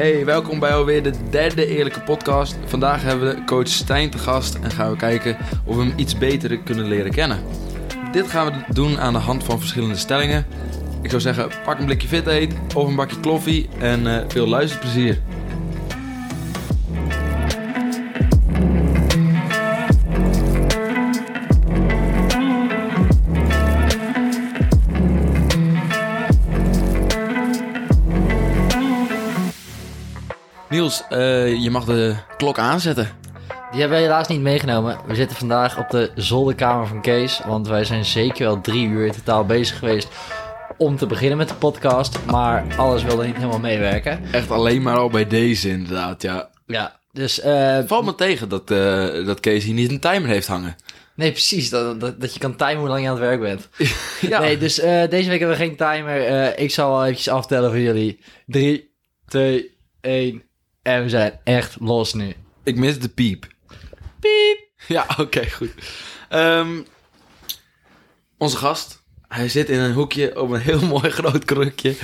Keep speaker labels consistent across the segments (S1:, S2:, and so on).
S1: Hey, welkom bij alweer de derde Eerlijke Podcast. Vandaag hebben we coach Stijn te gast en gaan we kijken of we hem iets beter kunnen leren kennen. Dit gaan we doen aan de hand van verschillende stellingen. Ik zou zeggen, pak een blikje fit eet of een bakje kloffie en eh, veel luisterplezier. Niels, eh, je mag de klok aanzetten.
S2: Die hebben we helaas niet meegenomen. We zitten vandaag op de zolderkamer van Kees. Want wij zijn zeker wel drie uur in totaal bezig geweest om te beginnen met de podcast. Maar alles wilde niet helemaal meewerken.
S1: Echt alleen maar al bij deze inderdaad, ja.
S2: Ja, dus... eh,
S1: Valt me tegen dat, eh, dat Kees hier niet een timer heeft hangen.
S2: nee, precies. Dat, dat, dat je kan timen hoe lang je aan het werk bent.
S1: Ja.
S2: Nee, dus deze week hebben we geen timer. Ik zal wel eventjes aftellen voor jullie. 3, 2, 1. En we zijn echt los nu.
S1: Ik mis de piep. Piep. Ja, oké, goed. Ehm, onze gast. Hij zit in een hoekje op een heel mooi groot krukje.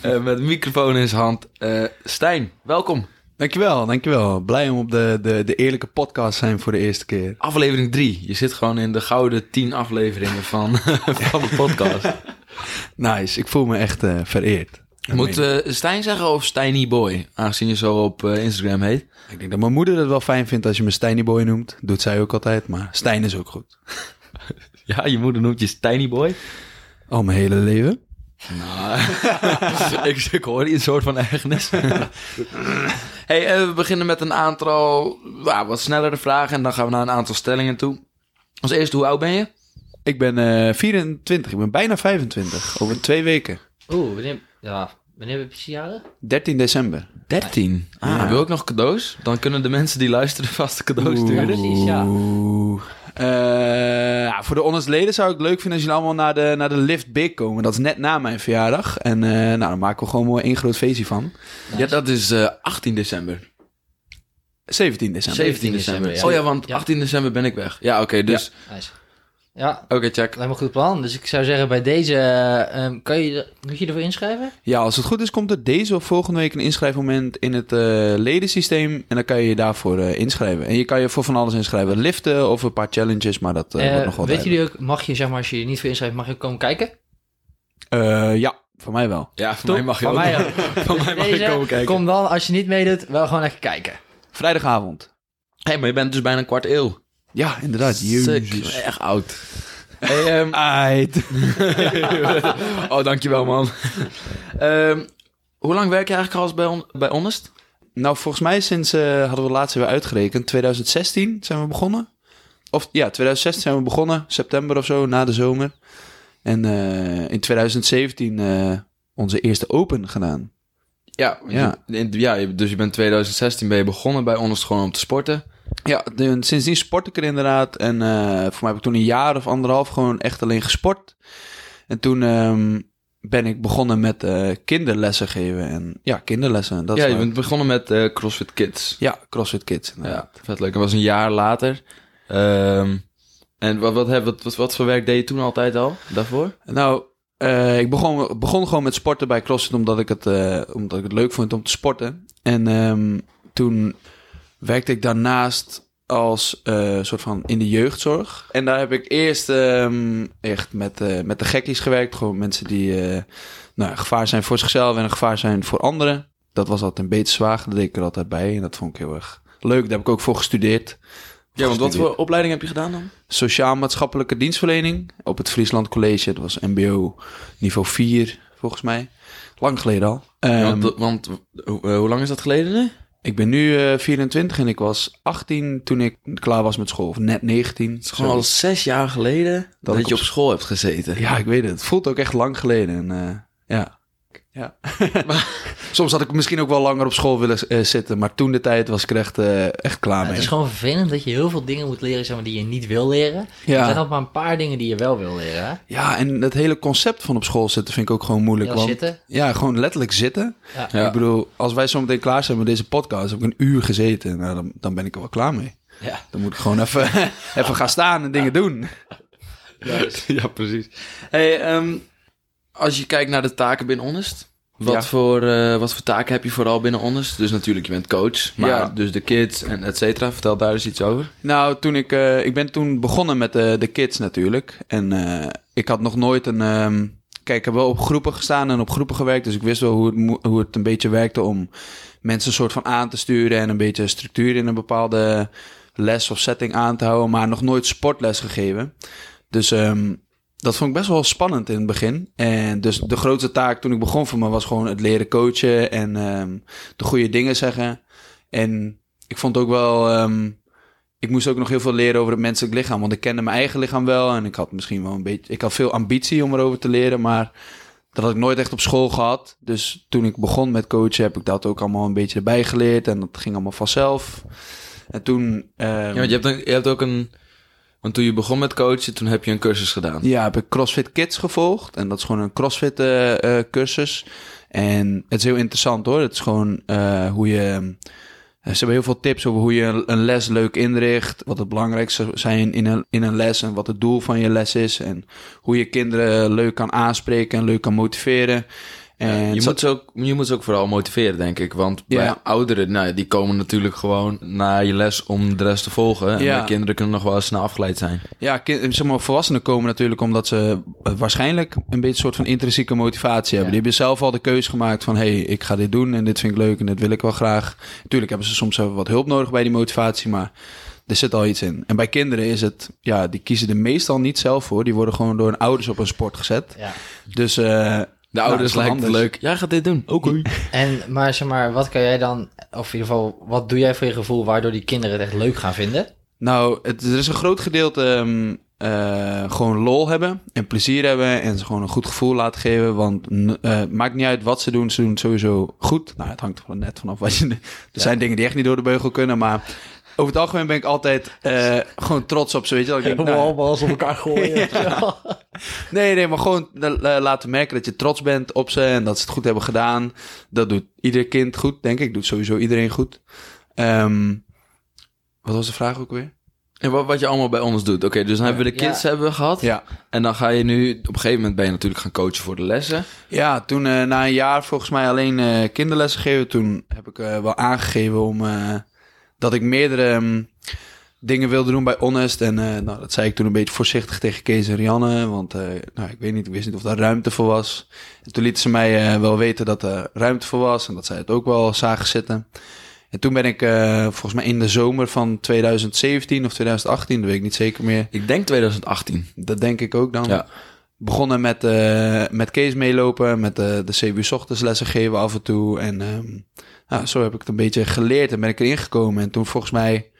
S1: eh, met een microfoon in zijn hand. Eh, Stijn, welkom.
S3: Dankjewel, dankjewel. Blij om op de, de, de eerlijke podcast te zijn voor de eerste keer.
S1: Aflevering 3. Je zit gewoon in de gouden 10 afleveringen van, van de podcast.
S3: Nice, ik voel me echt eh, vereerd.
S1: Moet eh, Stijn zeggen of Stijny Boy? Aangezien je zo op eh, Instagram heet.
S3: Ik denk dat mijn moeder het wel fijn vindt als je me Stijny Boy noemt. Doet zij ook altijd, maar Stijn is ook goed.
S1: Ja, je moeder noemt je Stijny Boy.
S3: Al mijn hele leven.
S1: Nou, ik, ik hoor hier een soort van ergernis. hey, eh, we beginnen met een aantal ja, wat snellere vragen en dan gaan we naar een aantal stellingen toe. Als eerste, hoe oud ben je?
S3: Ik ben eh 24, ik ben bijna 25. Over twee weken.
S2: Oeh, wanneer, ja, wanneer heb je precies jaren?
S3: 13 december.
S1: 13. Ah,
S3: Ja.
S1: Wil ik nog cadeaus? Dan kunnen de mensen die luisteren vast een cadeau sturen.
S2: precies, ja.
S3: Oeh. Eh, ja, voor de honest leden zou ik het leuk vinden als jullie allemaal naar de, naar de Lift Big komen. Dat is net na mijn verjaardag. En eh, nou, dan maken we gewoon mooi één groot feestje van.
S1: Ja, dat is eh, 18 december.
S3: 17 december.
S1: 17 december.
S2: ja.
S1: Oh ja, want
S2: Ja.
S1: 18 december ben ik weg. Ja, oké, dus...
S2: Nice. Ja,
S1: Oké, check.
S2: lijkt me een goed plan. Dus ik zou zeggen, bij deze, eh, ehm, kan je, moet je ervoor inschrijven?
S3: Ja, als het goed is, komt er deze of volgende week een inschrijfmoment in het eh, ledensysteem. En dan kan je je daarvoor eh, inschrijven. En je kan je voor van alles inschrijven. Liften of een paar challenges, maar dat eh,
S2: Eh,
S3: wordt nog wel
S2: weet jullie ook, mag je, zeg maar, als je je niet voor inschrijft, mag je ook komen kijken?
S3: Eh, ja, voor mij wel.
S1: Ja, voor
S2: Top.
S1: mij mag je
S2: Van
S1: ook.
S2: mij ook.
S1: Van mij mag je komen kijken.
S2: Kom dan, als je niet meedoet, wel gewoon even kijken.
S3: Vrijdagavond.
S1: Hé, maar je bent dus bijna een kwart eeuw.
S3: Ja, inderdaad. Jezus.
S1: Echt oud. Hey, ehm,
S3: Ait.
S1: oh, dankjewel, man. Ehm, hoe lang werk je eigenlijk al bij, on bij Honest?
S3: Nou, volgens mij sinds, eh, hadden we laatst weer uitgerekend, 2016 zijn we begonnen. Of ja, 2016 zijn we begonnen, september of zo, na de zomer. En eh, in 2017 eh, onze eerste open gedaan.
S1: Ja,
S3: Ja.
S1: je- in- ja, dus je bent 2016 ben je begonnen bij Honest gewoon om te sporten.
S3: Ja, de- sindsdien sport ik er inderdaad. En eh, voor mij heb ik toen een jaar of anderhalf gewoon echt alleen gesport. En toen ehm, ben ik begonnen met eh, kinderlessen geven. En ja, kinderlessen. Dat
S1: ja, je bent begonnen met eh, CrossFit Kids.
S3: Ja, CrossFit Kids. inderdaad.
S1: Ja, vet leuk. Dat was een jaar later. Ehm, en wat, wat, wat, wat, wat voor werk deed je toen altijd al, daarvoor?
S3: Nou, ik begon, begon gewoon met sporten bij CrossFit omdat ik het, omdat ik het leuk vond om te sporten. En ehm, toen werkte ik daarnaast als eh, soort van in de jeugdzorg. En daar heb ik eerst ehm, echt met, eh, met de gekkies gewerkt. Gewoon mensen die eh, nou, gevaar zijn voor zichzelf en een gevaar zijn voor anderen. Dat was altijd een beetje zwaar, dat deed ik er altijd bij. En dat vond ik heel erg leuk. Daar heb ik ook voor gestudeerd.
S1: Ja, want wat voor opleiding heb je gedaan dan?
S3: Sociaal-maatschappelijke dienstverlening op het Friesland College. Dat was MBO niveau 4, volgens mij. Lang geleden al. Ehm,
S1: want want hoe- hoe lang is dat geleden nu?
S3: Ik ben nu eh, 24 en ik was 18 toen ik klaar was met school. Of net 19.
S1: Het is gewoon al zes jaar geleden dat,
S3: ik
S1: je
S3: op
S1: op school hebt gezeten.
S3: Ja, ik weet het. Het voelt ook echt lang geleden. En, eh, ja. Ja. Soms had ik misschien ook wel langer op school willen eh, zitten. Maar toen de tijd was ik er echt, eh, echt klaar
S2: Ja,
S3: mee.
S2: het is gewoon vervelend dat je heel veel dingen moet leren zeg maar, die je niet wil leren. Er zijn
S3: ja.
S2: nog maar een paar dingen die je wel wil leren. Hè?
S3: ja, en het hele concept van op school zitten vind ik ook gewoon moeilijk.
S2: Ja,
S3: want,
S2: zitten.
S3: Ja, gewoon letterlijk zitten.
S2: Ja.
S1: Ja.
S3: Ik bedoel, als wij zo meteen klaar zijn met deze podcast, heb ik een uur gezeten. Nou, dan, dan ben ik er wel klaar mee.
S2: Ja.
S3: Dan moet ik gewoon even, even gaan staan en dingen doen.
S1: ja, precies. Hey, ehm, als je kijkt naar de taken binnen Honest, Wat,
S3: Ja.
S1: voor, eh, wat voor taken heb je vooral binnen Onders? Dus natuurlijk, je bent coach, maar
S3: Ja.
S1: dus de kids en et cetera. Vertel daar eens iets over.
S3: Nou, toen ik, eh, ik ben toen begonnen met de, de kids natuurlijk. En eh, ik had nog nooit een... ehm, kijk, ik heb wel op groepen gestaan en op groepen gewerkt. Dus ik wist wel hoe het, hoe het een beetje werkte om mensen een soort van aan te sturen... en een beetje structuur in een bepaalde les of setting aan te houden. Maar nog nooit sportles gegeven. Dus ehm, dat vond ik best wel spannend in het begin. En dus de grootste taak toen ik begon voor me was gewoon het leren coachen... en ehm, de goede dingen zeggen. En ik vond ook wel... ehm, ik moest ook nog heel veel leren over het menselijk lichaam. Want ik kende mijn eigen lichaam wel. En ik had misschien wel een beetje. Ik had veel ambitie om erover te leren. Maar dat had ik nooit echt op school gehad. Dus toen ik begon met coachen, heb ik dat ook allemaal een beetje erbij geleerd. En dat ging allemaal vanzelf. En toen. ehm,
S1: Ja, want je hebt, een, je hebt ook een... Want toen je begon met coachen, toen heb je een cursus gedaan.
S3: Ja, heb ik CrossFit Kids gevolgd. En dat is gewoon een CrossFit eh, eh, cursus. En het is heel interessant hoor. Het is gewoon eh, hoe je... Ze hebben heel veel tips over hoe je een- een les leuk inricht. Wat het belangrijkste zijn in een, in een les. En wat het doel van je les is. En hoe je kinderen leuk kan aanspreken en leuk kan motiveren. En
S1: je,
S3: zo-
S1: moet ze ook, je moet ze ook vooral motiveren, denk ik. Want bij
S3: Ja.
S1: ouderen, nou, die komen natuurlijk gewoon naar je les om de rest te volgen. En
S3: Ja.
S1: de kinderen kunnen nog wel eens snel afgeleid zijn.
S3: Ja, kind, zeg maar, volwassenen komen natuurlijk omdat ze eh, waarschijnlijk een beetje een soort van intrinsieke motivatie hebben. Die hebben zelf al de keuze gemaakt van, hé, hey, ik ga dit doen en dit vind ik leuk en dit wil ik wel graag. Natuurlijk hebben ze soms even wat hulp nodig bij die motivatie, maar er zit al iets in. En bij kinderen is het, ja, die kiezen er meestal niet zelf voor. Die worden gewoon door hun ouders op een sport gezet.
S2: Ja.
S3: Dus eh,
S1: De ouders
S3: dat is
S1: lijkt het leuk. Jij gaat dit doen. Oké.
S2: En, maar zeg maar, wat kan jij dan, of in ieder geval, wat doe jij voor je gevoel waardoor die kinderen het echt leuk gaan vinden?
S3: Nou, het, er is een groot gedeelte ehm, eh, gewoon lol hebben en plezier hebben en ze gewoon een goed gevoel laten geven. Want eh, het maakt niet uit wat ze doen, ze doen het sowieso goed. Nou, het hangt er gewoon net vanaf wat je... Er zijn dingen die echt niet door de beugel kunnen, maar over het algemeen ben ik altijd eh, gewoon trots op ze, weet je wel. Ik denk, nou,
S2: ballen op elkaar gooien.
S3: nee, nee, maar gewoon eh, laten merken dat je trots bent op ze en dat ze het goed hebben gedaan. Dat doet ieder kind goed, denk ik. Doet sowieso iedereen goed. Ehm, wat was de vraag ook weer?
S1: En wat, wat je allemaal bij ons doet. Oké, dus dan hebben we de
S2: Ja.
S1: kids hebben we gehad.
S3: Ja.
S1: En dan ga je nu... Op een gegeven moment ben je natuurlijk gaan coachen voor de lessen.
S3: Ja, toen eh, na een jaar volgens mij alleen eh, kinderlessen geven, toen heb ik eh, wel aangegeven om eh, dat ik meerdere ehm, dingen wilde doen bij Honest. En eh, nou, dat zei ik toen een beetje voorzichtig tegen Kees en Rianne, want eh, nou, ik weet niet, ik wist niet of daar ruimte voor was. En toen lieten ze mij eh, wel weten dat er ruimte voor was en dat zij het ook wel zagen zitten. En toen ben ik volgens mij in de zomer van 2017 of 2018, dat weet ik niet zeker meer.
S1: Ik denk 2018.
S3: Dat denk ik ook dan.
S1: Ja.
S3: Begonnen met, met Kees meelopen, met de, de CBU 's ochtends lessen geven af en toe. En ehm, nou, zo heb ik het een beetje geleerd en ben ik erin gekomen. En toen volgens mij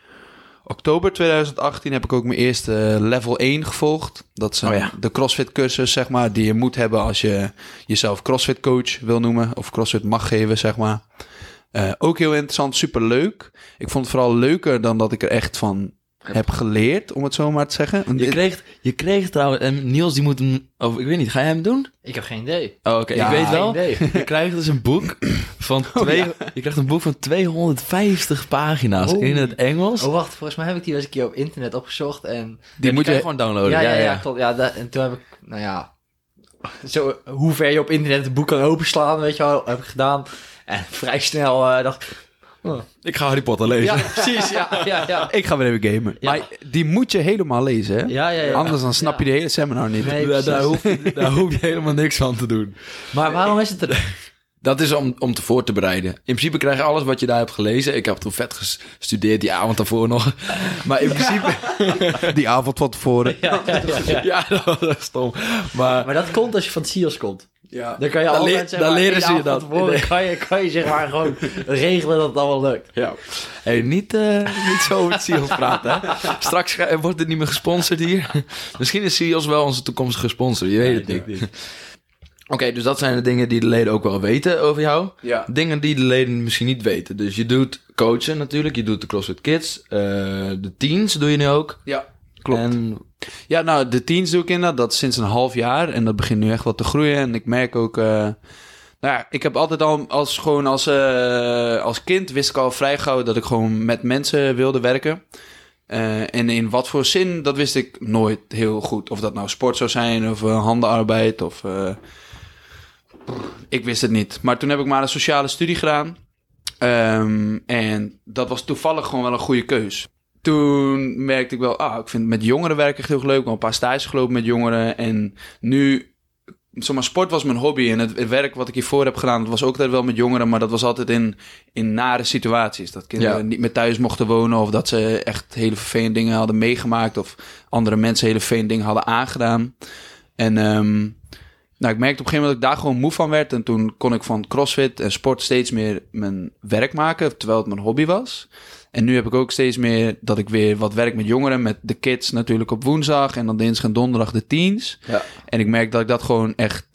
S3: oktober 2018 heb ik ook mijn eerste level 1 gevolgd. Dat is
S1: Oh ja.
S3: de CrossFit cursus, zeg maar, die je moet hebben als je jezelf CrossFit coach wil noemen. Of CrossFit mag geven, zeg maar. Eh, ook heel interessant, super leuk. Ik vond het vooral leuker dan dat ik er echt van heb geleerd, om het zo maar te zeggen.
S1: Je kreeg, je kreeg trouwens... En Niels die moet hem... Of ik weet niet, ga jij hem doen?
S2: Ik heb geen idee.
S1: Oh, oké.
S3: Ja,
S1: ik weet wel.
S2: Geen idee.
S1: Je krijgt dus een boek van twee... Je krijgt een boek van 250 pagina's
S2: Oh.
S1: in het Engels.
S2: Oh, wacht, volgens mij heb ik die wel eens een keer op internet opgezocht en...
S1: die moet
S3: je-
S1: je gewoon downloaden.
S2: ja, ja, ja, klopt. Ja, en toen heb ik, nou ja, zo, hoe ver je op internet een boek kan openslaan, weet je wel, heb ik gedaan. En vrij snel eh, dacht ik, oh.
S1: Ik ga Harry Potter lezen.
S2: ja, precies, ja, ja, ja.
S3: Ik ga weer even gamen.
S2: Ja.
S3: Maar die moet je helemaal lezen, hè?
S2: Ja, ja, ja.
S3: Anders dan snap je de hele seminar niet.
S2: Nee,
S1: Daar, hoef, je- daar hoef je helemaal niks van te doen.
S2: Maar waarom is het er?
S1: Dat is om, om te voor te bereiden. In principe krijg je alles wat je daar hebt gelezen. Ik heb toen vet gestudeerd die avond daarvoor nog. Maar in principe...
S3: Die avond van tevoren.
S2: Ja, ja, ja, ja.
S1: ja, dat was echt stom. Maar
S2: Maar dat komt als je van het SIOS komt.
S3: Ja.
S2: Dan kan je
S1: Dan dan leren ze je dat.
S2: tevoren
S1: Nee.
S2: Kan je, kan je zeg maar gewoon regelen dat het allemaal lukt.
S1: ja. Hey, niet, eh, niet zo met Sios praten, hè? Straks ga- wordt het niet meer gesponsord hier. Misschien is Sios wel onze toekomstige sponsor. Je weet het niet. Oké, dus dat zijn de dingen die de leden ook wel weten over jou.
S3: Ja.
S1: Dingen die de leden misschien niet weten. Dus je doet coachen natuurlijk. Je doet de CrossFit Kids. eh, de teens doe je nu ook.
S3: Ja, klopt.
S1: En
S3: Ja, nou, de teens doe ik inderdaad. Dat sinds een half jaar. En dat begint nu echt wat te groeien. En ik merk ook... eh, nou ja, ik heb altijd al als, gewoon als, eh, als kind wist ik al vrij gauw dat ik gewoon met mensen wilde werken. En in wat voor zin, dat wist ik nooit heel goed. Of dat nou sport zou zijn, of handenarbeid, of... ik wist het niet. Maar toen heb ik maar een sociale studie gedaan. Ehm, en dat was toevallig gewoon wel een goede keus. Toen merkte ik wel, ah, ik vind met jongeren werken echt heel leuk. Wel een paar stages gelopen met jongeren. En nu zeg maar, sport was mijn hobby. En het, werk wat ik hiervoor heb gedaan, dat was ook altijd wel met jongeren. Maar dat was altijd in, in nare situaties. Dat kinderen
S1: Ja.
S3: niet meer thuis mochten wonen. Of dat ze echt hele vervelende dingen hadden meegemaakt. Of andere mensen hele vervelende dingen hadden aangedaan. En ehm, nou, ik merkte op een gegeven moment dat ik daar gewoon moe van werd. En toen kon ik van crossfit en sport steeds meer mijn werk maken. Terwijl het mijn hobby was. En nu heb ik ook steeds meer dat ik weer wat werk met jongeren. Met de kids natuurlijk op woensdag. En dan dinsdag en donderdag de teens.
S1: Ja.
S3: En ik merk dat ik dat gewoon echt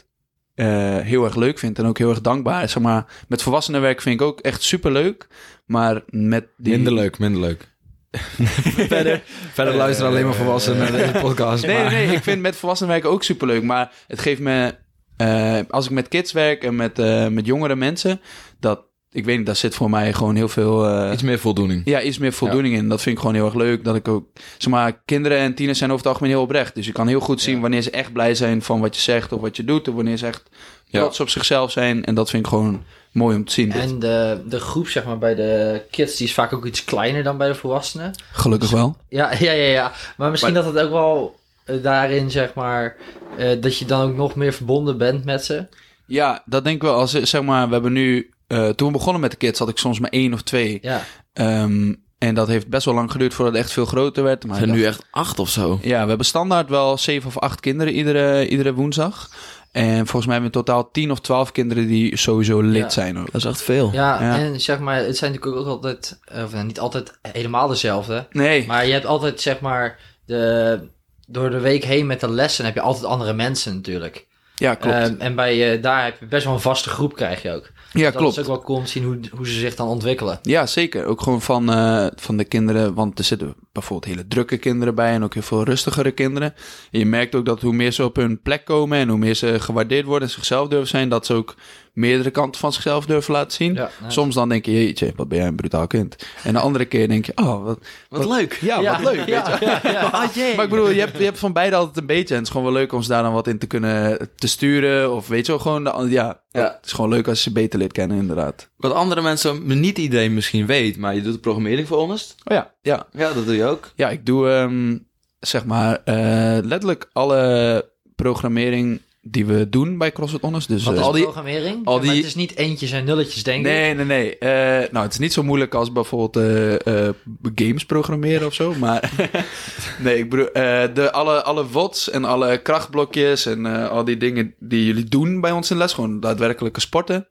S3: eh, heel erg leuk vind. En ook heel erg dankbaar. Zeg maar, met volwassenenwerk vind ik ook echt super leuk. Maar met die...
S1: Minder leuk, minder leuk. verder verder luisteren alleen maar volwassenen naar deze podcast.
S3: Nee,
S1: maar-
S3: nee, ik vind met volwassenenwerk ook super leuk. Maar het geeft me... eh, als ik met kids werk en met, eh, met jongere mensen... Dat, ik weet niet, daar zit voor mij gewoon heel veel... eh,
S1: Iets meer voldoening.
S3: ja, iets meer voldoening in. Dat vind ik gewoon heel erg leuk. Dat ik ook, zeg maar, kinderen en tieners zijn over het algemeen heel oprecht. Dus je kan heel goed zien wanneer ze echt blij zijn van wat je zegt of wat je doet. Of wanneer ze echt
S1: Ja.
S3: trots op zichzelf zijn. En dat vind ik gewoon mooi om te zien.
S2: En de, de groep, zeg maar, bij de kids, die is vaak ook iets kleiner dan bij de volwassenen.
S3: Gelukkig wel.
S2: Ja, ja, ja, ja. Maar misschien
S3: Maar-
S2: dat het ook wel eh, daarin, zeg maar, eh, dat je dan ook nog meer verbonden bent met ze.
S3: Ja, dat denk ik wel. Als, zeg maar, we hebben nu... eh, toen we begonnen met de kids had ik soms maar één of twee.
S2: Ja,
S3: Ehm, en dat heeft best wel lang geduurd voordat het echt veel groter werd. Maar
S1: Het zijn nu echt acht of zo.
S3: Ja, we hebben standaard wel zeven of acht kinderen iedere, iedere woensdag. En volgens mij hebben we in totaal tien of twaalf kinderen die sowieso lid
S2: Ja.
S3: zijn ook.
S1: Dat is echt veel.
S2: ja,
S3: Ja.
S2: en zeg maar, het zijn natuurlijk ook altijd, of nou, niet altijd helemaal dezelfde.
S3: Nee,
S2: Maar je hebt altijd, zeg maar, de, door de week heen met de lessen heb je altijd andere mensen natuurlijk.
S3: ja, klopt.
S2: Ehm, en bij, eh, daar heb je best wel een vaste groep krijg je ook.
S3: Ja,
S2: dat
S3: klopt.
S2: is ook wel cool om te zien hoe, hoe ze zich dan ontwikkelen.
S3: Ja, zeker. Ook gewoon van, eh, van de kinderen. Want er zitten bijvoorbeeld hele drukke kinderen bij en ook heel veel rustigere kinderen. En je merkt ook dat hoe meer ze op hun plek komen en hoe meer ze gewaardeerd worden en zichzelf durven zijn, dat ze ook meerdere kanten van zichzelf durven laten zien.
S2: Ja.
S3: Soms dan denk je, jeetje, wat ben jij een brutaal kind. En de andere keer denk je, oh, wat,
S1: Wat leuk.
S3: ja, wat leuk. weet je.
S2: ja.
S3: Maar ik bedoel, je hebt, je hebt van beide altijd een beetje. En het is gewoon wel leuk om ze daar dan wat in te kunnen te sturen. Of weet je wel, gewoon, de, ja,
S1: Ja.
S3: Het is gewoon leuk als je ze beter leert kennen, inderdaad.
S1: Wat andere mensen niet iedereen misschien weet, maar je doet de programmering voor ons.
S3: Oh ja, ja.
S1: Ja, dat doe je ook.
S3: Ja, ik doe ehm, zeg maar eh, letterlijk alle programmering die we doen bij CrossFit Honors. Dus,
S2: Wat
S3: eh,
S1: al die-
S2: programmering?
S1: al
S2: Ja, maar
S1: die-
S2: het is niet eentjes en nulletjes, denk ik.
S3: Nee, nee, nee. Eh, nou, het is niet zo moeilijk als bijvoorbeeld eh, games programmeren of zo. Maar nee, ik bedoel, de, alle, alle WODs en alle krachtblokjes en al die dingen die jullie doen bij ons in les. Gewoon daadwerkelijke sporten.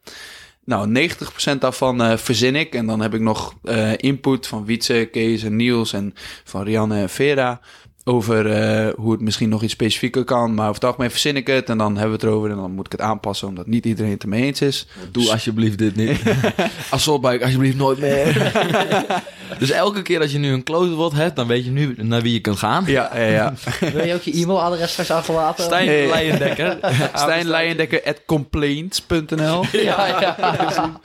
S3: Nou, 90% daarvan verzin ik. En dan heb ik nog input van Wietse, Kees en Niels en van Rianne en Vera. Over eh, hoe het misschien nog iets specifieker kan. Maar over het algemeen verzin ik het. En dan hebben we het erover. En dan moet ik het aanpassen. Omdat niet iedereen het ermee eens is.
S1: Doe alsjeblieft dit niet. Assaultbike, alsjeblieft nooit meer. dus elke keer als je nu een close word hebt, dan weet je nu naar wie je kunt gaan.
S3: Ja, ja, ja.
S2: Wil je ook je e-mailadres straks achterlaten?
S1: Stijn
S3: Nee.
S1: Leijendekker.
S3: Stijn Leijendekker at complaints.nl.
S2: Ja, ja.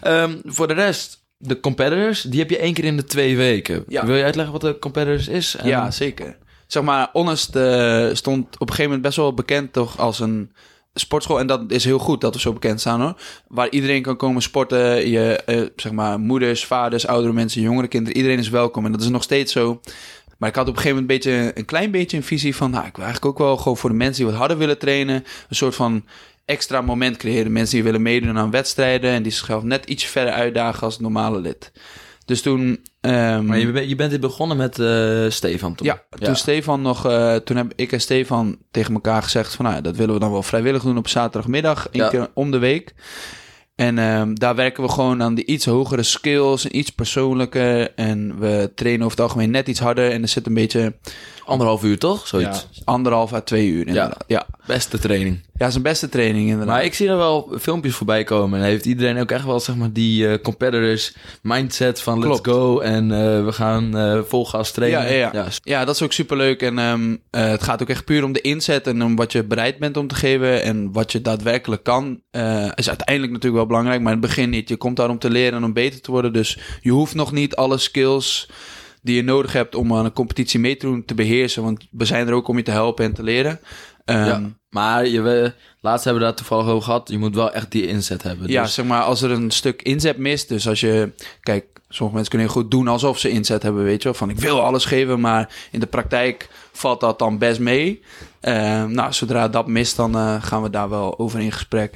S1: Ehm, voor de rest, de competitors, die heb je één keer in de twee weken.
S3: Ja.
S1: Wil je uitleggen wat de competitors is? En-
S3: Ja, zeker. Zeg maar, Honest eh, stond op een gegeven moment best wel bekend toch als een sportschool. En dat is heel goed dat we zo bekend staan hoor. Waar iedereen kan komen sporten. Je, eh, zeg maar, moeders, vaders, oudere mensen, jongere kinderen. Iedereen is welkom. En dat is nog steeds zo. Maar ik had op een gegeven moment een, beetje, een klein beetje een visie van... Nou, ik wil eigenlijk ook wel gewoon voor de mensen die wat harder willen trainen... een soort van extra moment creëren. Mensen die willen meedoen aan wedstrijden... en die zichzelf net iets verder uitdagen als het normale lid. Dus toen... ehm,
S1: Maar je, bent- je bent dit begonnen met eh, Stefan toen.
S3: ja, toen Stefan nog, eh, toen heb ik en Stefan tegen elkaar gezegd van, nou, ja, dat willen we dan wel vrijwillig doen op zaterdagmiddag, één
S1: Ja.
S3: keer om de week. En ehm, daar werken we gewoon aan de iets hogere skills en iets persoonlijker. En we trainen over het algemeen net iets harder. En er zit een beetje
S1: Anderhalf uur toch? Zoiets.
S3: anderhalf à twee uur inderdaad. Ja, ja.
S1: Beste training.
S3: ja zijn beste training inderdaad.
S1: Maar ik zie er wel filmpjes voorbij komen. En heeft iedereen ook echt wel zeg maar, die eh, competitors mindset van let's go. En eh, we gaan eh vol gas trainen.
S3: Ja, ja, ja. Ja, dat is ook superleuk. En ehm, eh, het gaat ook echt puur om de inzet en om wat je bereid bent om te geven en wat je daadwerkelijk kan. Is uiteindelijk natuurlijk wel belangrijk, maar in het begin niet. Je komt daar om te leren en om beter te worden. Dus je hoeft nog niet alle skills die je nodig hebt om aan een competitie mee te doen te beheersen. Want we zijn er ook om je te helpen en te leren. Ehm,
S1: ja. Maar je, laatst hebben we daar toevallig over gehad. Je moet wel echt die inzet hebben.
S3: Ja,
S1: Dus,
S3: zeg maar, als er een stuk inzet mist. Dus als je, kijk, sommige mensen kunnen heel goed doen alsof ze inzet hebben, weet je wel. Van ik wil alles geven, maar in de praktijk valt dat dan best mee. Ehm, nou, zodra dat mist, dan eh, gaan we daar wel over in gesprek.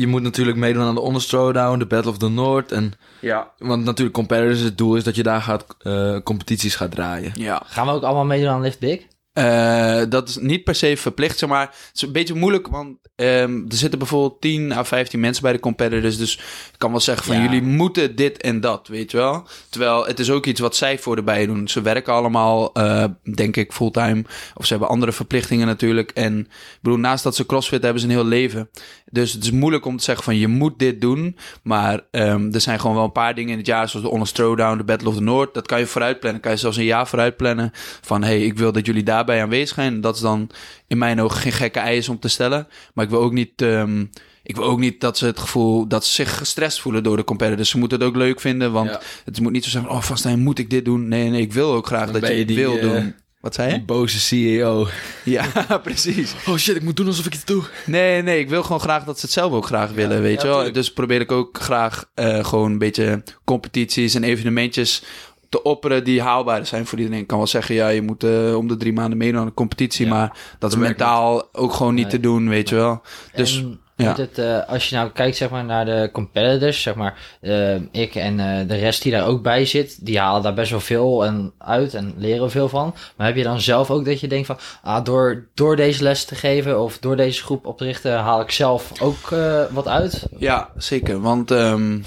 S1: Je moet natuurlijk meedoen aan de Honest Throwdown, de Battle of the North. En,
S3: ja.
S1: want natuurlijk competitors, het doel is dat je daar gaat, eh, competities gaat draaien.
S3: Ja,
S2: Gaan we ook allemaal meedoen aan Lift Big?
S3: Eh, dat is niet per se verplicht, zeg maar. Het is een beetje moeilijk, want ehm, er zitten bijvoorbeeld 10 à 15 mensen bij de competitors. Dus ik kan wel zeggen van
S2: Ja.
S3: jullie moeten dit en dat, weet je wel. Terwijl het is ook iets wat zij voor erbij doen. Ze werken allemaal, eh, denk ik, fulltime. Of ze hebben andere verplichtingen natuurlijk. En ik bedoel, naast dat ze crossfit hebben ze een heel leven. Dus het is moeilijk om te zeggen van je moet dit doen. Maar ehm, er zijn gewoon wel een paar dingen in het jaar, zoals de Honest Throwdown, de Battle of the North. Dat kan je vooruit plannen. Kan je zelfs een jaar vooruit plannen. Van hey, ik wil dat jullie daarbij aanwezig zijn. Dat is dan in mijn ogen geen gekke eisen om te stellen. Maar ik wil ook niet. ehm, ik wil ook niet dat ze het gevoel dat ze zich gestrest voelen door de competitors. Ze moeten het ook leuk vinden, want
S1: Ja.
S3: het moet niet zo zijn van, oh, Vastijn, moet ik dit doen? Nee, nee, ik wil ook graag
S1: Dan
S3: dat je het
S1: die,
S3: wil
S1: eh,
S3: doen. Wat zei
S1: Die
S3: je?
S1: boze CEO.
S3: Ja, precies.
S1: Oh shit, ik moet doen alsof ik iets doe.
S3: Nee, nee, ik wil gewoon graag dat ze het zelf ook graag willen, weet
S1: ja,
S3: je wel.
S1: tuurlijk.
S3: Dus probeer ik ook graag eh, gewoon een beetje competities en evenementjes te opperen die haalbaar zijn voor iedereen. Ik kan wel zeggen, ja, je moet eh, om de drie maanden meedoen aan een competitie,
S2: Ja.
S3: maar dat is mentaal ook gewoon niet
S2: Nee.
S3: te doen, weet je wel. Dus
S2: En
S3: ja.
S2: het, eh, als je nou kijkt zeg maar, naar de competitors, zeg maar, eh, ik en de rest die daar ook bij zit, die halen daar best wel veel en uit en leren veel van. Maar heb je dan zelf ook dat je denkt van, ah, door, door deze les te geven of door deze groep op te richten, haal ik zelf ook wat uit?
S3: Ja, zeker. Want ehm,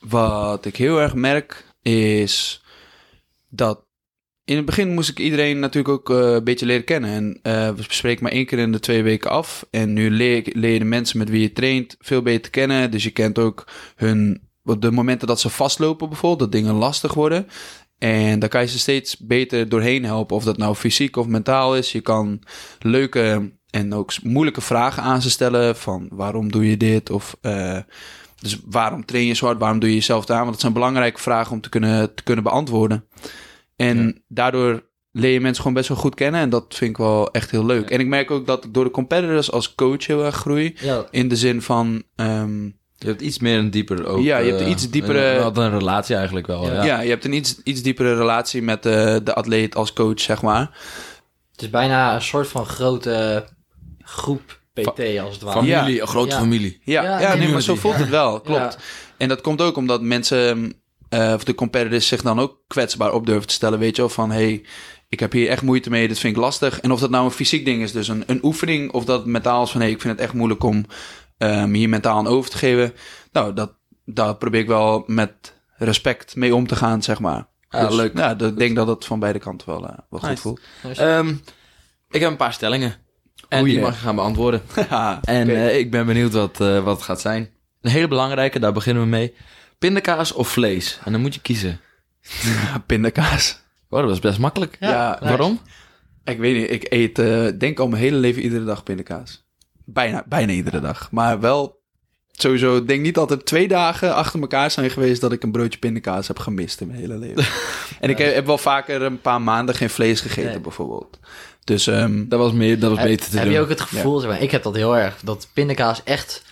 S3: wat ik heel erg merk is dat in het begin moest ik iedereen natuurlijk ook eh, een beetje leren kennen. En eh, we bespreken maar één keer in de twee weken af. En nu leer, leer je de mensen met wie je traint veel beter kennen. Dus je kent ook hun, de momenten dat ze vastlopen bijvoorbeeld, dat dingen lastig worden. En daar kan je ze steeds beter doorheen helpen. Of dat nou fysiek of mentaal is. Je kan leuke en ook moeilijke vragen aan ze stellen. Van waarom doe je dit? Of eh, dus waarom train je zo hard? Waarom doe je jezelf aan? Want dat zijn belangrijke vragen om te kunnen, te kunnen beantwoorden. En daardoor leer je mensen gewoon best wel goed kennen. En dat vind ik wel echt heel leuk. En ik merk ook dat ik door de competitors als coach heel erg groei.
S2: Ja,
S3: In de zin van... ehm,
S1: Je hebt iets meer een dieper ook.
S3: Ja, je hebt
S1: eh,
S3: een iets diepere-
S1: wel een relatie eigenlijk wel.
S2: Ja.
S1: Ja.
S3: ja. je hebt een iets, iets diepere relatie met eh, de atleet als coach, zeg maar.
S2: het is bijna een soort van grote groep PT als het ware.
S1: Familie, een grote
S2: Ja.
S1: familie.
S3: Ja,
S2: Ja,
S3: ja,
S2: nee,
S3: maar zo voelt het wel, klopt.
S2: Ja.
S3: En dat komt ook omdat mensen, eh, of de competitors zich dan ook kwetsbaar op durven te stellen. Weet je wel, van hey, ik heb hier echt moeite mee, dit vind ik lastig. En of dat nou een fysiek ding is, dus een, een oefening, of dat mentaal is van hey, ik vind het echt moeilijk om eh, me hier mentaal aan over te geven. Nou, dat, daar probeer ik wel met respect mee om te gaan, zeg maar.
S1: Ja,
S3: Dus,
S1: leuk.
S3: Ja, dat- ik denk dat het van beide kanten wel, eh, wel goed
S1: Nice.
S3: voelt.
S1: Ehm, ik heb een paar stellingen. En
S3: Oei,
S1: die mag je gaan beantwoorden. En eh, ik ben benieuwd wat, eh, wat het gaat zijn. Een hele belangrijke, daar beginnen we mee. Pindakaas of vlees? En dan moet je kiezen.
S3: pindakaas.
S1: Wow, dat was best makkelijk.
S3: Ja.
S1: Waarom?
S3: Ik weet niet, ik eet eh, denk al mijn hele leven iedere dag pindakaas. Bijna, bijna iedere dag. Maar wel sowieso, ik denk niet dat er twee dagen achter elkaar zijn geweest dat ik een broodje pindakaas heb gemist in mijn hele leven. en ik heb, heb wel vaker een paar maanden geen vlees gegeten
S2: Nee.
S3: bijvoorbeeld. Dus ehm,
S1: Dat was, meer, dat was
S2: Heb-
S1: beter te
S2: heb
S1: doen.
S2: je ook het gevoel, zeg maar, ik heb dat heel erg, dat pindakaas echt,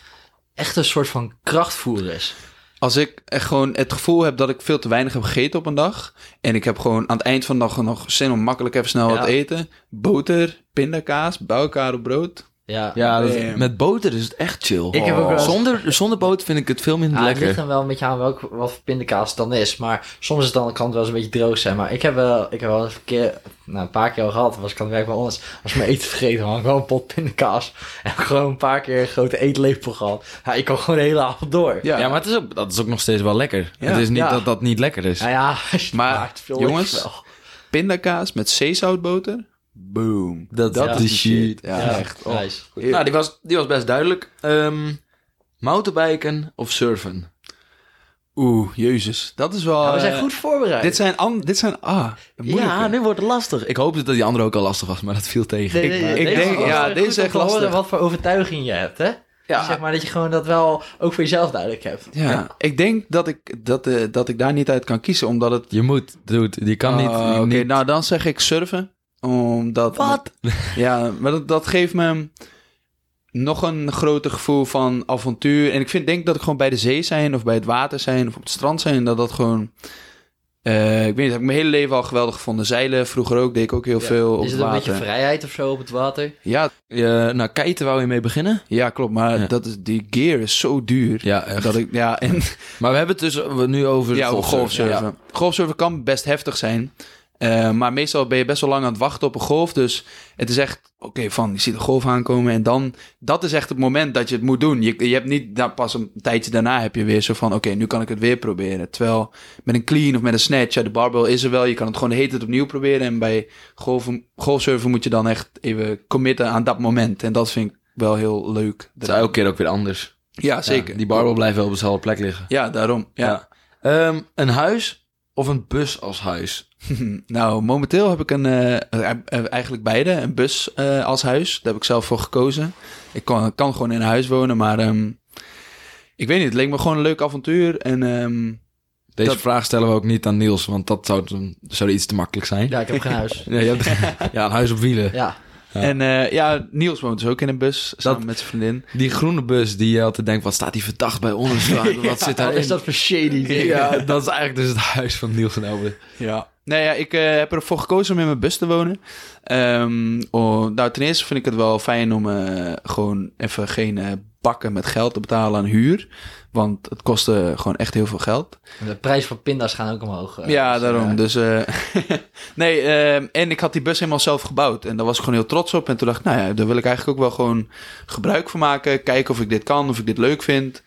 S2: echt een soort van krachtvoer is.
S3: als ik echt gewoon het gevoel heb dat ik veel te weinig heb gegeten op een dag. En ik heb gewoon aan het eind van de dag nog zin om makkelijk even snel
S2: Ja.
S3: wat te eten. Boter, pindakaas, bij elkaar op brood.
S2: Ja,
S1: Ja, dat- met boter is het echt chill.
S2: Ik heb ook wel eens-
S1: zonder, zonder boter vind ik het veel minder
S2: Ja, het ligt
S1: lekker.
S2: dan wel een beetje aan welk, wat voor pindakaas het dan is. Maar soms is het dan, kan het wel eens een beetje droog zijn. Maar ik heb wel, ik heb wel eens een keer, nou, een paar keer al gehad, was ik aan het werk bij ons. Als ik mijn eten vergeten had, gewoon een pot pindakaas. En gewoon een paar keer een grote eetlepel gehad. Ja, ik kan gewoon de hele avond door.
S3: Ja,
S1: Ja, maar het is ook, dat is ook nog steeds wel lekker.
S3: Ja.
S1: het is niet
S2: Ja.
S1: dat dat niet lekker is.
S2: Nou ja, als je
S3: Maar,
S2: het maakt, veel
S3: jongens,
S2: lekker wel.
S3: pindakaas met zeezoutboter. Boom.
S1: Dat-
S2: ja,
S1: is
S3: shit. Ja,
S2: Ja,
S3: echt. Oh.
S2: nice. Goed.
S1: Nou, die was, die was best duidelijk. Ehm mountainbiken of surfen?
S3: Oeh, jezus. Dat is wel...
S2: Ja, we zijn
S3: eh,
S2: goed voorbereid.
S3: Dit zijn... An dit zijn ah, moeilijke.
S1: Ja, nu wordt het lastig. Ik hoopte dat die andere ook al lastig was, maar dat viel tegen.
S3: Ik- ik denk-
S2: was
S3: ja, deze is echt
S2: horen
S3: lastig.
S2: wat voor overtuiging je hebt, hè?
S3: Ja.
S2: Zeg maar dat je gewoon dat wel ook voor jezelf duidelijk hebt.
S3: Ja, ik denk dat ik, dat, eh, dat ik daar niet uit kan kiezen, omdat het...
S1: Je moet, dude, je kan niet...
S3: Ah, Oké,
S1: niet-
S3: nou dan zeg ik surfen. Omdat...
S2: Wat?
S3: Ja, maar dat, dat geeft me nog een groter gevoel van avontuur. En ik vind, denk dat ik gewoon bij de zee zijn of bij het water zijn of op het strand zijn, dat dat gewoon... eh, ik weet niet, heb ik mijn hele leven al geweldig gevonden. Zeilen, vroeger ook, deed ik ook heel veel op
S2: Is
S3: het
S2: een beetje vrijheid of zo op het water?
S3: Ja,
S1: nou, kiten wou je mee beginnen?
S3: ja, klopt. Maar
S1: Ja.
S3: dat is, die gear is zo duur.
S1: Ja, echt.
S3: Dat ik, ja, en
S1: Maar we hebben het dus we nu over
S3: ja, over
S1: golfsurfen.
S3: golfsurfen. Golfsurfen kan best heftig zijn. Eh, maar meestal ben je best wel lang aan het wachten op een golf. Dus het is echt, oké, van je ziet een golf aankomen. En dan, dat is echt het moment dat je het moet doen. Je, je hebt niet, nou, pas een tijdje daarna heb je weer zo van, oké, nu kan ik het weer proberen. Terwijl met een clean of met een snatch, ja, de barbell is er wel. Je kan het gewoon de hele tijd opnieuw proberen. En bij golfen, golfsurfen moet je dan echt even committen aan dat moment. En dat vind ik wel heel leuk.
S1: Het is elke keer ook weer anders.
S3: Ja, zeker.
S1: Ja, die barbel blijft wel op dezelfde plek liggen.
S3: Ja, daarom. Ja.
S1: Ehm, een huis of een bus als huis?
S3: Nou, momenteel heb ik een, eh, eh, eh, eigenlijk beide. Een bus eh, als huis. Daar heb ik zelf voor gekozen. Ik kan, kan gewoon in een huis wonen, maar ehm, ik weet niet. Het leek me gewoon een leuk avontuur. En ehm,
S1: Deze
S3: Dat-
S1: vraag stellen we ook niet aan Niels, want dat zou, zou iets te makkelijk zijn.
S2: Ja, ik heb geen huis.
S1: Ja, je hebt- ja, een huis op wielen.
S2: Ja,
S1: Ja.
S3: En eh, ja, Niels woont dus ook in een bus samen
S1: Dat-
S3: met zijn vriendin.
S1: Die groene bus die je altijd denkt, wat staat die verdacht bij ons? Wat zit
S2: wat
S1: daarin?
S2: is dat voor shady ding?
S1: Ja, dat is eigenlijk dus het huis van Niels en Elbe.
S3: Ja. Nee, ja, ik eh, heb ervoor gekozen om in mijn bus te wonen. Ehm, oh, nou, ten eerste vind ik het wel fijn om eh, gewoon even geen eh, bakken met geld te betalen aan huur. Want het kostte gewoon echt heel veel geld.
S2: De prijs van pinda's gaan ook omhoog.
S3: ja,
S2: dus,
S3: daarom. Dus, nee, ehm, en ik had die bus helemaal zelf gebouwd. En daar was ik gewoon heel trots op. En toen dacht ik, nou ja, daar wil ik eigenlijk ook wel gewoon gebruik van maken. Kijken of ik dit kan, of ik dit leuk vind.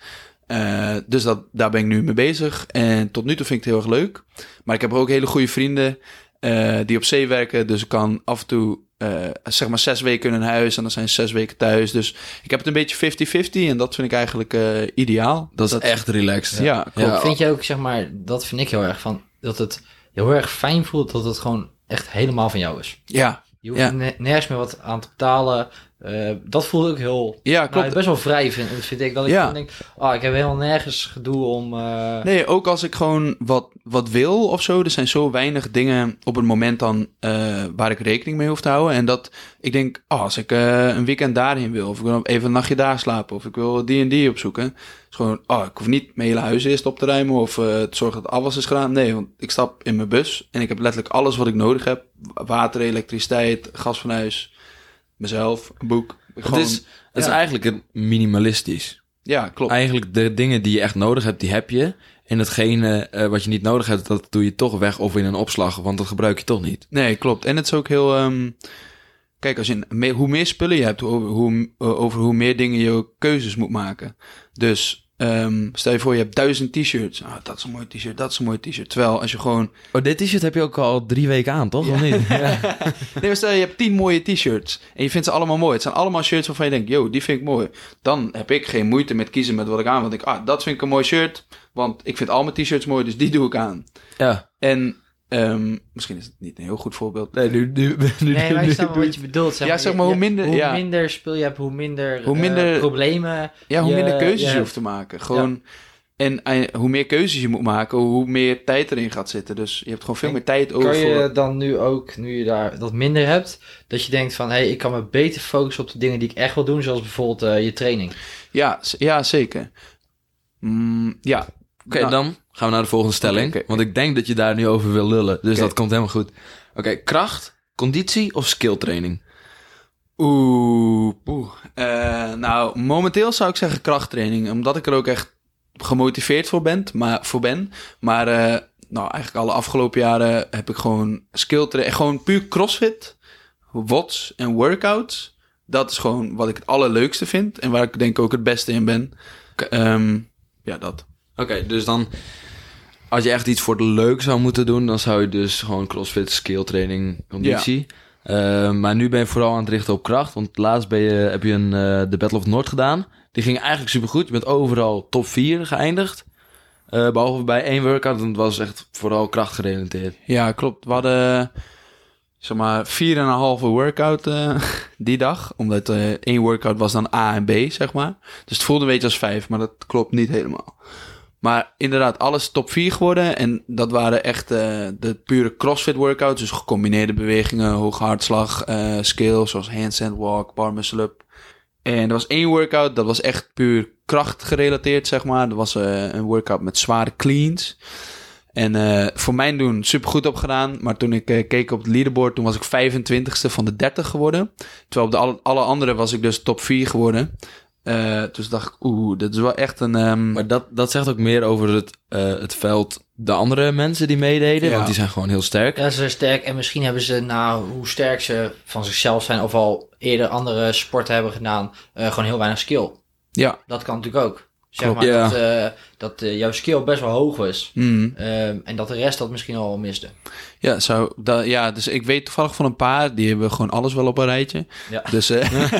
S3: Eh, dus dat, daar ben ik nu mee bezig. En tot nu toe vind ik het heel erg leuk. Maar ik heb ook hele goede vrienden eh, die op zee werken. Dus ik kan af en toe, eh, zeg maar, zes weken in een huis. En dan zijn ze zes weken thuis. Dus ik heb het een beetje 50-50. En dat vind ik eigenlijk eh, ideaal.
S1: Dat is echt relaxed.
S3: Ja, klopt.
S1: Ja,
S2: Vind je ook, zeg maar, dat vind ik heel erg van, dat het heel erg fijn voelt dat het gewoon echt helemaal van jou is.
S3: Ja,
S2: Je hoeft
S3: Ja.
S2: nergens meer wat aan te betalen. Eh, dat voelt ook heel,
S3: ja klopt.
S2: best wel vrij vind, vind ik. Dat ik
S3: Ja.
S2: denk, ah, ik heb helemaal nergens gedoe om... eh,
S3: Nee, ook als ik gewoon wat, wat wil of zo. Er zijn zo weinig dingen op het moment dan eh, waar ik rekening mee hoef te houden. En dat ik denk, oh, als ik een weekend daarheen wil, of ik wil even een nachtje daar slapen, of ik wil die en die opzoeken. is gewoon, oh, ik hoef niet mijn hele huis eerst op te ruimen of te zorgen dat alles is gedaan. Nee, want ik stap in mijn bus en ik heb letterlijk alles wat ik nodig heb. Water, elektriciteit, gas van huis, mezelf, een boek.
S1: Het is, het is eigenlijk een minimalistisch.
S3: Ja, klopt.
S1: Eigenlijk de dingen die je echt nodig hebt, die heb je. En hetgene eh, wat je niet nodig hebt, dat doe je toch weg of in een opslag, want dat gebruik je toch niet.
S3: Nee, klopt. En het is ook heel. ehm, kijk, als je hoe meer spullen je hebt, over hoe, over hoe meer dingen je keuzes moet maken. Dus ehm, stel je voor, je hebt duizend t-shirts. Ah, dat is een mooi t-shirt, dat is een mooi t-shirt. Terwijl als je gewoon.
S1: Oh, dit t-shirt heb je ook al drie weken aan, toch? Of niet? Ja.
S3: Nee, maar stel je hebt tien mooie t-shirts en je vindt ze allemaal mooi. Het zijn allemaal shirts waarvan je denkt, yo, die vind ik mooi. Dan heb ik geen moeite met kiezen met wat ik aan. Want ik, ah, dat vind ik een mooi shirt. Want ik vind al mijn t-shirts mooi, dus die doe ik aan.
S1: ja.
S3: En ehm, misschien is het niet een heel goed voorbeeld.
S1: Nee, nu, nu, nu,
S2: Nee, maar ik snap wat je bedoelt. Zeg
S3: Ja, zeg maar, hoe minder-
S2: Hoe
S3: ja.
S2: minder spul je hebt, hoe minder,
S3: Hoe
S2: eh, problemen.
S3: Ja, hoe
S2: je-
S3: minder keuzes je, hoeft te maken. Gewoon. En hoe meer keuzes je moet maken, hoe meer tijd erin gaat zitten. Dus je hebt gewoon veel
S2: En
S3: meer tijd over.
S2: Kan je dan nu ook, nu je daar dat minder hebt, dat je denkt van, hé, hey, ik kan me beter focussen op de dingen die ik echt wil doen, zoals bijvoorbeeld eh, je training.
S3: Ja, ja, zeker. Mm, ja.
S1: Oké,
S3: Nou,
S1: dan gaan we naar de volgende stelling. Want ik denk dat je daar nu over wil lullen. Dus dat komt helemaal goed. Oké, kracht, conditie of skilltraining?
S3: Oeh, poeh. Eh, nou, momenteel zou ik zeggen krachttraining. Omdat ik er ook echt gemotiveerd voor ben. Maar, voor ben. maar eh, nou, eigenlijk alle afgelopen jaren heb ik gewoon skilltraining. Gewoon puur crossfit, watts en workouts. Dat is gewoon wat ik het allerleukste vind. En waar ik denk ook het beste in ben. Ehm, ja, dat.
S1: Oké, dus dan... Als je echt iets voor de leuk zou moeten doen... dan zou je dus gewoon crossfit, skilltraining, conditie... Eh, maar nu ben je vooral aan het richten op kracht. Want laatst ben je, heb je een, eh, de Battle of Noord gedaan. Die ging eigenlijk supergoed. Je bent overal top 4 geëindigd. Eh, behalve bij één workout. En het was echt vooral krachtgerelateerd.
S3: Ja, klopt. We hadden zeg maar 4,5 workout die dag. Omdat één workout was dan A en B, zeg maar. Dus het voelde een beetje als vijf, maar dat klopt niet helemaal. Maar inderdaad, alles top 4 geworden. En dat waren echt eh, de pure CrossFit workouts. Dus gecombineerde bewegingen, hoge hartslag, eh skills zoals handstand walk, bar muscle up. En er was één workout, dat was echt puur kracht gerelateerd, zeg maar. Dat was eh, een workout met zware cleans. En voor mijn doen super goed op gedaan. Maar toen ik keek op het leaderboard, toen was ik 25ste van de 30 geworden. Terwijl op de alle, alle andere was ik dus top 4 geworden. Eh, dus dacht ik, oeh, dit is wel echt een... ehm,
S1: Maar dat, dat zegt ook meer over het, eh, het veld. De andere mensen die meededen,
S3: Ja.
S1: want die zijn gewoon heel sterk.
S2: Ja, ze zijn sterk en misschien hebben ze, nou, hoe sterk ze van zichzelf zijn of al eerder andere sporten hebben gedaan, eh, gewoon heel weinig skill.
S3: ja.
S2: Dat kan natuurlijk ook. Zeg
S3: Klopt,
S2: maar
S1: ja.
S2: dat, eh, dat eh, jouw skill best wel hoog was.
S3: Mm.
S2: Ehm, en dat de rest dat misschien al miste.
S3: Ja, zo, da, ja, dus ik weet toevallig van een paar, die hebben gewoon alles wel op een rijtje.
S2: Ja.
S3: Dus, eh,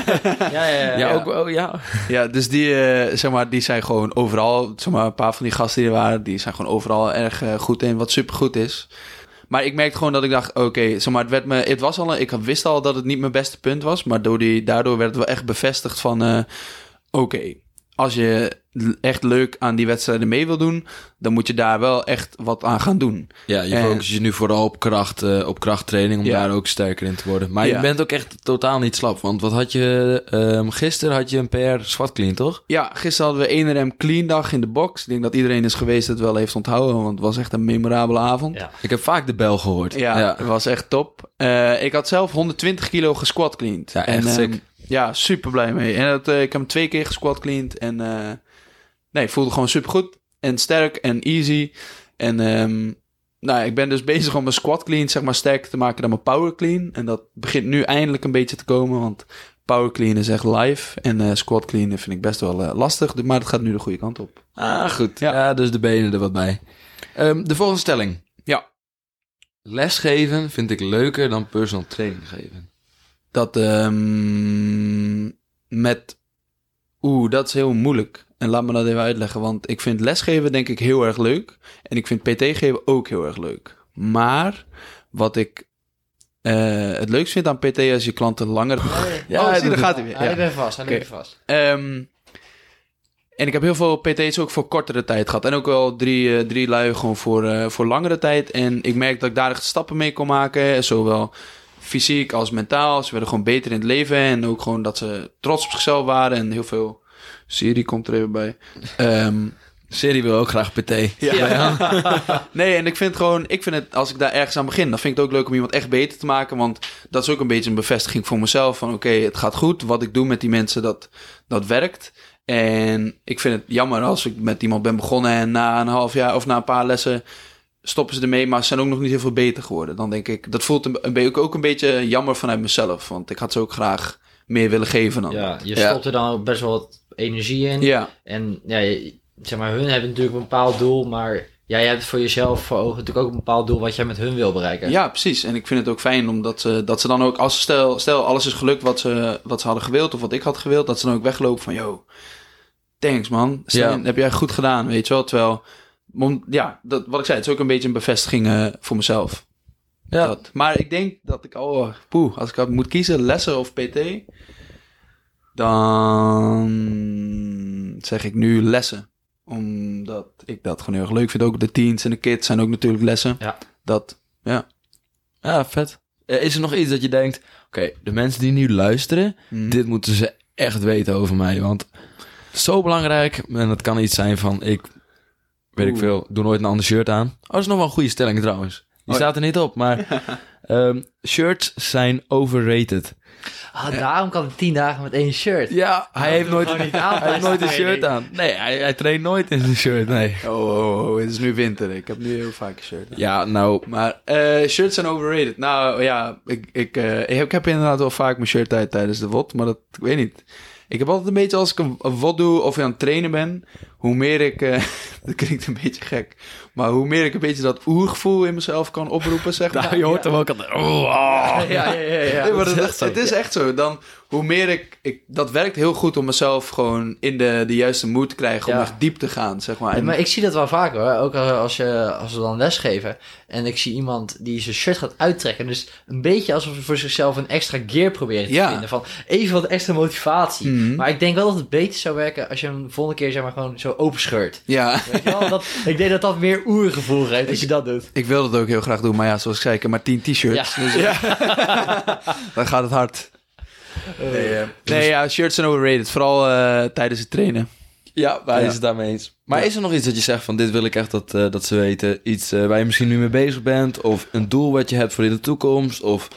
S2: Ja, ja, ja.
S1: Ja, ook wel, ja.
S3: ja, dus die, eh, zeg maar, die zijn gewoon overal, zeg maar, een paar van die gasten die er waren, die zijn gewoon overal erg goed in, wat super goed is. Maar ik merkte gewoon dat ik dacht, oké, zeg maar, het werd me, het was al, een- ik wist al dat het niet mijn beste punt was, maar door die, daardoor werd het wel echt bevestigd van, oké, als je echt leuk aan die wedstrijden mee wil doen, dan moet je daar wel echt wat aan gaan doen.
S1: Ja, je
S3: En-
S1: focust je nu vooral op, kracht, eh, op krachttraining om
S3: Ja.
S1: daar ook sterker in te worden. Maar
S3: Ja.
S1: je bent ook echt totaal niet slap. Want wat had je... ehm, gisteren had je een PR swat clean, toch?
S3: Ja, gisteren hadden we 1RM clean dag in de box. Ik denk dat iedereen is geweest het wel heeft onthouden, want het was echt een memorabele avond.
S2: Ja.
S1: Ik heb vaak de bel gehoord.
S3: Ja, het was echt top. Eh, ik had zelf 120 kilo gesquat cleaned.
S1: Ja, echt
S3: en,
S1: sick.
S3: ehm, ja, super blij mee. En dat, eh, ik heb hem twee keer gesquat cleaned. En eh, nee, voelde gewoon super goed. En sterk en easy. En ehm, nou, ik ben dus bezig om mijn squat clean zeg maar sterker te maken dan mijn power clean. En dat begint nu eindelijk een beetje te komen. Want power clean is echt live. En eh, squat clean vind ik best wel lastig. Maar het gaat nu de goede kant op.
S1: Ah, goed.
S3: Ja.
S1: Ja, dus de benen er wat bij. Ehm, de volgende stelling.
S3: Ja.
S1: Lesgeven vind ik leuker dan personal training geven.
S3: Dat ehm, met... Oeh, dat is heel moeilijk. En laat me dat even uitleggen. Want ik vind lesgeven denk ik heel erg leuk. En ik vind PT geven ook heel erg leuk. Maar wat ik eh, het leukst vind aan PT is je klanten langer...
S1: Ja,
S3: oh, zie,
S1: dat-
S3: daar gaat hij weer.
S2: Hij
S3: Ja.
S2: even vast, hij even vast.
S3: Ehm, en ik heb heel veel PT's ook voor kortere tijd gehad. En ook wel drie, eh, drie lui gewoon voor, eh, voor langere tijd. En ik merk dat ik daar echt stappen mee kon maken. Zowel fysiek als mentaal. Ze werden gewoon beter in het leven. En ook gewoon dat ze trots op zichzelf waren. En heel veel... Siri komt er even bij. Ehm,
S1: Serie wil ook graag PT.
S3: ja. nee, en ik vind gewoon, ik vind het, als ik daar ergens aan begin, dan vind ik het ook leuk om iemand echt beter te maken. Want dat is ook een beetje een bevestiging voor mezelf. Van oké, het gaat goed. Wat ik doe met die mensen, dat, dat werkt. En ik vind het jammer als ik met iemand ben begonnen en na een half jaar of na een paar lessen stoppen ze ermee, maar ze zijn ook nog niet heel veel beter geworden. Dan denk ik, dat voelt een, een, ook een beetje jammer vanuit mezelf. Want ik had ze ook graag meer willen geven dan.
S2: Ja, je
S1: Ja.
S2: stopt er dan ook best wel wat energie in.
S3: ja.
S2: En ja, zeg maar, hun hebben natuurlijk een bepaald doel, maar jij hebt voor jezelf voor ogen natuurlijk ook een bepaald doel wat jij met hun wil bereiken.
S3: Ja, precies. En ik vind het ook fijn omdat ze, dat ze dan ook, als stel, stel alles is gelukt wat ze, wat ze hadden gewild of wat ik had gewild, dat ze dan ook weglopen van, yo, thanks man, heb jij goed gedaan, weet je wel. Terwijl, ja, dat, wat ik zei, het is ook een beetje een bevestiging eh, voor mezelf.
S1: Ja.
S3: Dat. Maar ik denk dat ik, oh, poeh, als ik had- moet kiezen, lessen of PT, dan zeg ik nu lessen. Omdat ik dat gewoon heel erg leuk vind. Ook de teens en de kids zijn ook natuurlijk lessen.
S2: Ja.
S3: Dat, ja.
S1: Ja, vet. Eh, is er nog iets dat je denkt... Oké, de mensen die nu luisteren...
S3: Mm.
S1: Dit moeten ze echt weten over mij. Want zo belangrijk. En het kan iets zijn van... Ik weet ik veel. Doe nooit een ander shirt aan. Oh, dat is nog wel een goede stelling trouwens. Die
S3: Oh.
S1: staat er niet op. Maar ehm, shirts zijn overrated.
S2: Ah, daarom kan ik tien dagen met één shirt.
S1: Ja, hij heeft nooit,
S2: gewoon niet aan
S1: hij heeft nooit een shirt aan. Nee, hij, hij traint nooit in zijn shirt. Nee.
S3: Oh, oh, oh, het is nu winter. Ik heb nu heel vaak een shirt. aan.
S1: Ja, nou...
S3: Maar eh, shirts zijn overrated. Nou ja, ik, ik, eh, ik, heb, ik heb inderdaad wel vaak mijn shirt uit tijdens de WOD, maar dat, ik weet niet. Ik heb altijd een beetje als ik een, een WOD doe of aan het trainen ben, hoe meer ik, eh, dat klinkt een beetje gek, maar hoe meer ik een beetje dat oergevoel in mezelf kan oproepen, zeg maar.
S1: Nou, je hoort hem ook altijd... Oh, ah.
S2: Ja, ja, ja. ja.
S3: Nee, maar
S1: dat
S3: het is echt zo. Dan, hoe meer ik, ik... Dat werkt heel goed om mezelf gewoon in de, de juiste moed te krijgen. Om
S2: Ja.
S3: echt diep te gaan, zeg maar.
S2: Ja,
S3: En-
S2: maar ik zie dat wel vaker hoor. Ook als, je, als we dan lesgeven. En ik zie iemand die zijn shirt gaat uittrekken. Dus een beetje alsof hij voor zichzelf een extra gear probeert te
S3: Ja.
S2: vinden. Van even wat extra motivatie.
S3: Mhm.
S2: Maar ik denk wel dat het beter zou werken als je hem de volgende keer zeg maar gewoon zo zo openscheurt.
S3: Ja,
S2: Weet je wel? Dat, ik denk dat dat meer oergevoel geeft als je dat doet.
S3: ik wil dat ook heel graag doen. Maar ja, zoals ik zei, ik heb maar 10 t-shirts.
S2: Ja.
S3: Dus dan gaat het hard. Nee, eh, nee ja, shirts zijn overrated. Vooral eh, tijdens het trainen.
S1: Ja, wij
S3: Ja.
S1: is het daarmee eens. Maar
S3: Ja.
S1: is er nog iets dat je zegt van dit wil ik echt dat, eh, dat ze weten? Iets eh, waar je misschien nu mee bezig bent? Of een doel wat je hebt voor in de toekomst? Of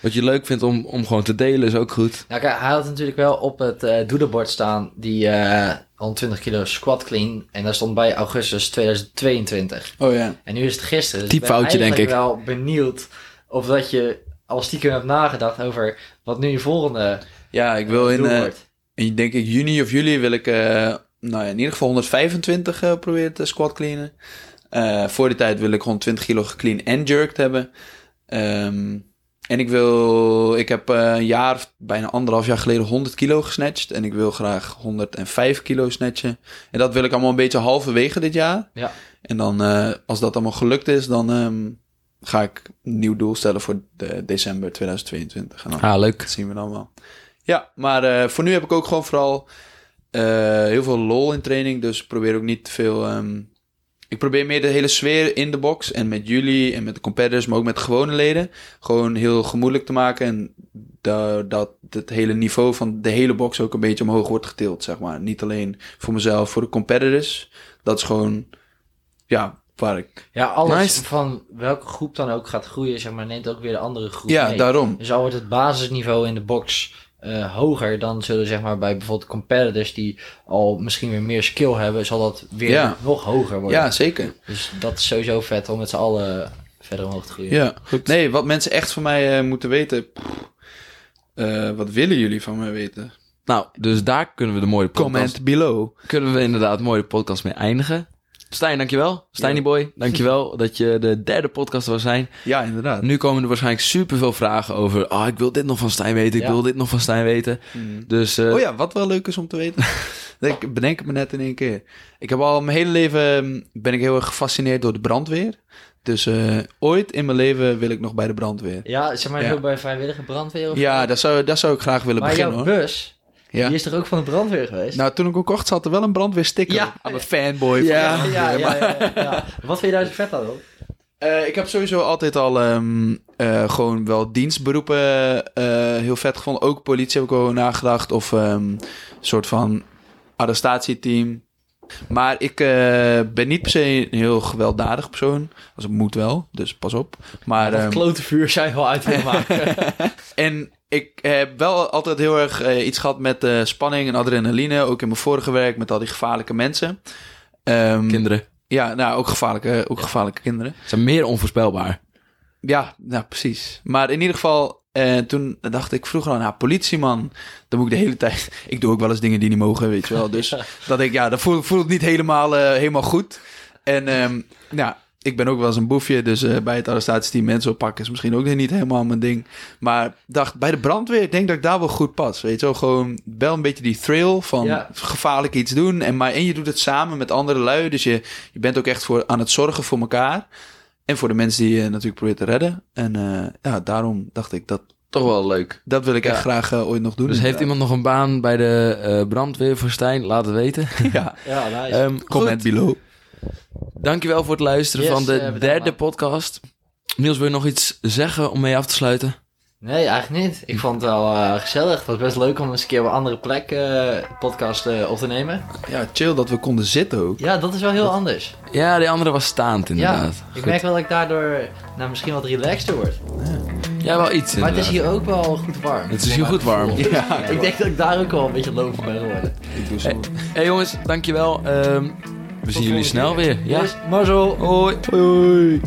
S1: wat je leuk vindt om, om gewoon te delen is ook goed.
S2: Ja, kijk, hij had natuurlijk wel op het eh doedelbord staan die eh 120 kilo squat clean. En daar stond bij augustus 2022.
S3: Oh ja.
S2: En nu is het gisteren. Dus ik ben
S1: denk ik.
S2: wel benieuwd of dat je al stiekem hebt nagedacht over wat nu je volgende
S3: Ja, ik wil in,
S2: doel
S3: eh, in denk ik juni of juli wil ik, eh, nou ja, in ieder geval 125 eh, proberen te squat cleanen. Eh, voor die tijd wil ik 120 kilo geclean en jerked hebben. Ehm, en ik wil, ik heb eh, een jaar, of bijna anderhalf jaar geleden 100 kilo gesnatcht. En ik wil graag 105 kilo snatchen. En dat wil ik allemaal een beetje halverwege dit jaar.
S2: Ja.
S3: En dan, eh, als dat allemaal gelukt is, dan ehm, ga ik een nieuw doel stellen voor de, december 2022. En dan
S1: Ah, leuk.
S3: dat zien we dan wel. Ja, maar eh, voor nu heb ik ook gewoon vooral heel veel lol in training. Dus probeer ook niet te veel... ehm, ik probeer meer de hele sfeer in de box. En met jullie en met de competitors, maar ook met de gewone leden. Gewoon heel gemoedelijk te maken. En da- dat het hele niveau van de hele box ook een beetje omhoog wordt getild, zeg maar. Niet alleen voor mezelf, voor de competitors. Dat is gewoon, ja, waar ik...
S2: Ja, alles
S1: Nice.
S2: van welke groep dan ook gaat groeien, zeg maar, neemt ook weer de andere groep
S3: Ja,
S2: mee.
S3: daarom.
S2: Dus al wordt het basisniveau in de box eh, hoger, dan zullen zeg maar bij bijvoorbeeld competitors die al misschien weer meer skill hebben, zal dat weer
S3: Ja.
S2: nog hoger worden.
S3: Ja, zeker.
S2: Dus dat is sowieso vet om met z'n allen verder omhoog te groeien.
S3: Ja, Nee, wat mensen echt van mij eh, moeten weten. pff, eh, wat willen jullie van mij weten?
S1: Nou, dus daar kunnen we de mooie podcast...
S3: Comment below.
S1: Kunnen we inderdaad een mooie podcast mee eindigen. Stijn, dankjewel. Stijnie boy, dankjewel dat je de derde podcast wil zijn.
S3: Ja, inderdaad.
S1: Nu komen er waarschijnlijk superveel vragen over... Ah, ik wil dit nog van Stijn weten, ik wil dit nog van Stijn weten.
S3: Mm.
S1: Dus eh,
S3: Oh ja, wat wel leuk is om te weten. ik bedenk het me net in één keer. Ik heb al mijn hele leven mm, ben ik heel erg gefascineerd door de brandweer. Dus eh, ooit in mijn leven wil ik nog bij de brandweer.
S2: Ja, zeg maar
S3: Ja.
S2: bij vrijwillige brandweer of
S3: Ja, daar zou, daar zou ik graag willen
S2: Maar
S3: beginnen
S2: jouw
S3: hoor.
S2: bus,
S3: Ja.
S2: die is toch ook van de brandweer geweest?
S3: Nou, toen ik hem kocht zat er wel een brandweersticker
S2: Ja.
S3: op. I'm een fanboy.
S1: Ja.
S2: ja, ja. Wat vind je daar zo vet aan?
S3: Eh, ik heb sowieso altijd al ehm, eh, gewoon wel dienstberoepen eh, heel vet gevonden. Ook politie heb ik wel nagedacht. Of ehm, een soort van arrestatieteam. Maar ik ben niet per se een heel gewelddadig persoon. Als het moet wel, dus pas op. Maar,
S2: Wat
S3: ehm,
S2: klote vuur zijn wel uit willen maken.
S3: en ik heb wel altijd heel erg eh, iets gehad met eh, spanning en adrenaline. Ook in mijn vorige werk met al die gevaarlijke mensen. Ehm,
S1: kinderen
S3: Ja, nou, ook gevaarlijke, ook gevaarlijke kinderen.
S1: zijn meer onvoorspelbaar.
S3: Ja, nou precies. Maar in ieder geval, eh, toen dacht ik vroeger al, nou, politieman, dan moet ik de hele tijd... Ik doe ook wel eens dingen die niet mogen, weet je wel. Dus dat ik, ja, dat voelt, voelt niet helemaal, helemaal goed. En ehm ja, ik ben ook wel eens een boefje, dus eh, bij het arrestatieteam mensen oppakken is misschien ook niet helemaal mijn ding. Maar dacht, bij de brandweer, ik denk dat ik daar wel goed pas. Weet je wel, gewoon wel een beetje die thrill van
S2: Ja.
S3: gevaarlijk iets doen. En, maar, en je doet het samen met andere lui, dus je, je bent ook echt voor, aan het zorgen voor elkaar. En voor de mensen die je natuurlijk probeert te redden. En eh, ja, daarom dacht ik, dat,
S1: Toch wel leuk.
S3: dat wil ik
S1: Ja.
S3: echt graag eh, ooit nog doen.
S1: Dus heeft iemand nog een baan bij de brandweer voor Stijn? Laat het weten.
S3: Ja,
S2: Ja, nice.
S1: Ehm
S3: comment
S1: goed,
S3: below.
S1: Dankjewel voor het luisteren
S2: Yes,
S1: van de
S2: eh,
S1: derde podcast. Niels, wil je nog iets zeggen om mee af te sluiten?
S2: Nee, eigenlijk niet. Ik vond het wel eh, gezellig. Het was best leuk om eens een keer op een andere plek eh podcast eh, op te nemen.
S3: Ja, chill dat we konden zitten ook.
S2: Ja, dat is wel heel anders.
S1: Ja, die andere was staand
S2: Ja,
S1: inderdaad.
S2: ik
S1: Goed.
S2: merk wel dat ik daardoor nou, misschien wat relaxter word.
S1: Ja, wel iets
S2: Maar het is hier ook wel goed warm.
S1: Het is hier goed warm.
S3: Ja,
S2: Ik denk dat ik daar ook wel een beetje lopen ben geworden.
S3: ik doe zo.
S1: Hé hey, jongens, dankjewel. Ehm we zien jullie snel weer. Ja.
S2: Yes, mazzel.
S1: Hoi.
S3: Hoi.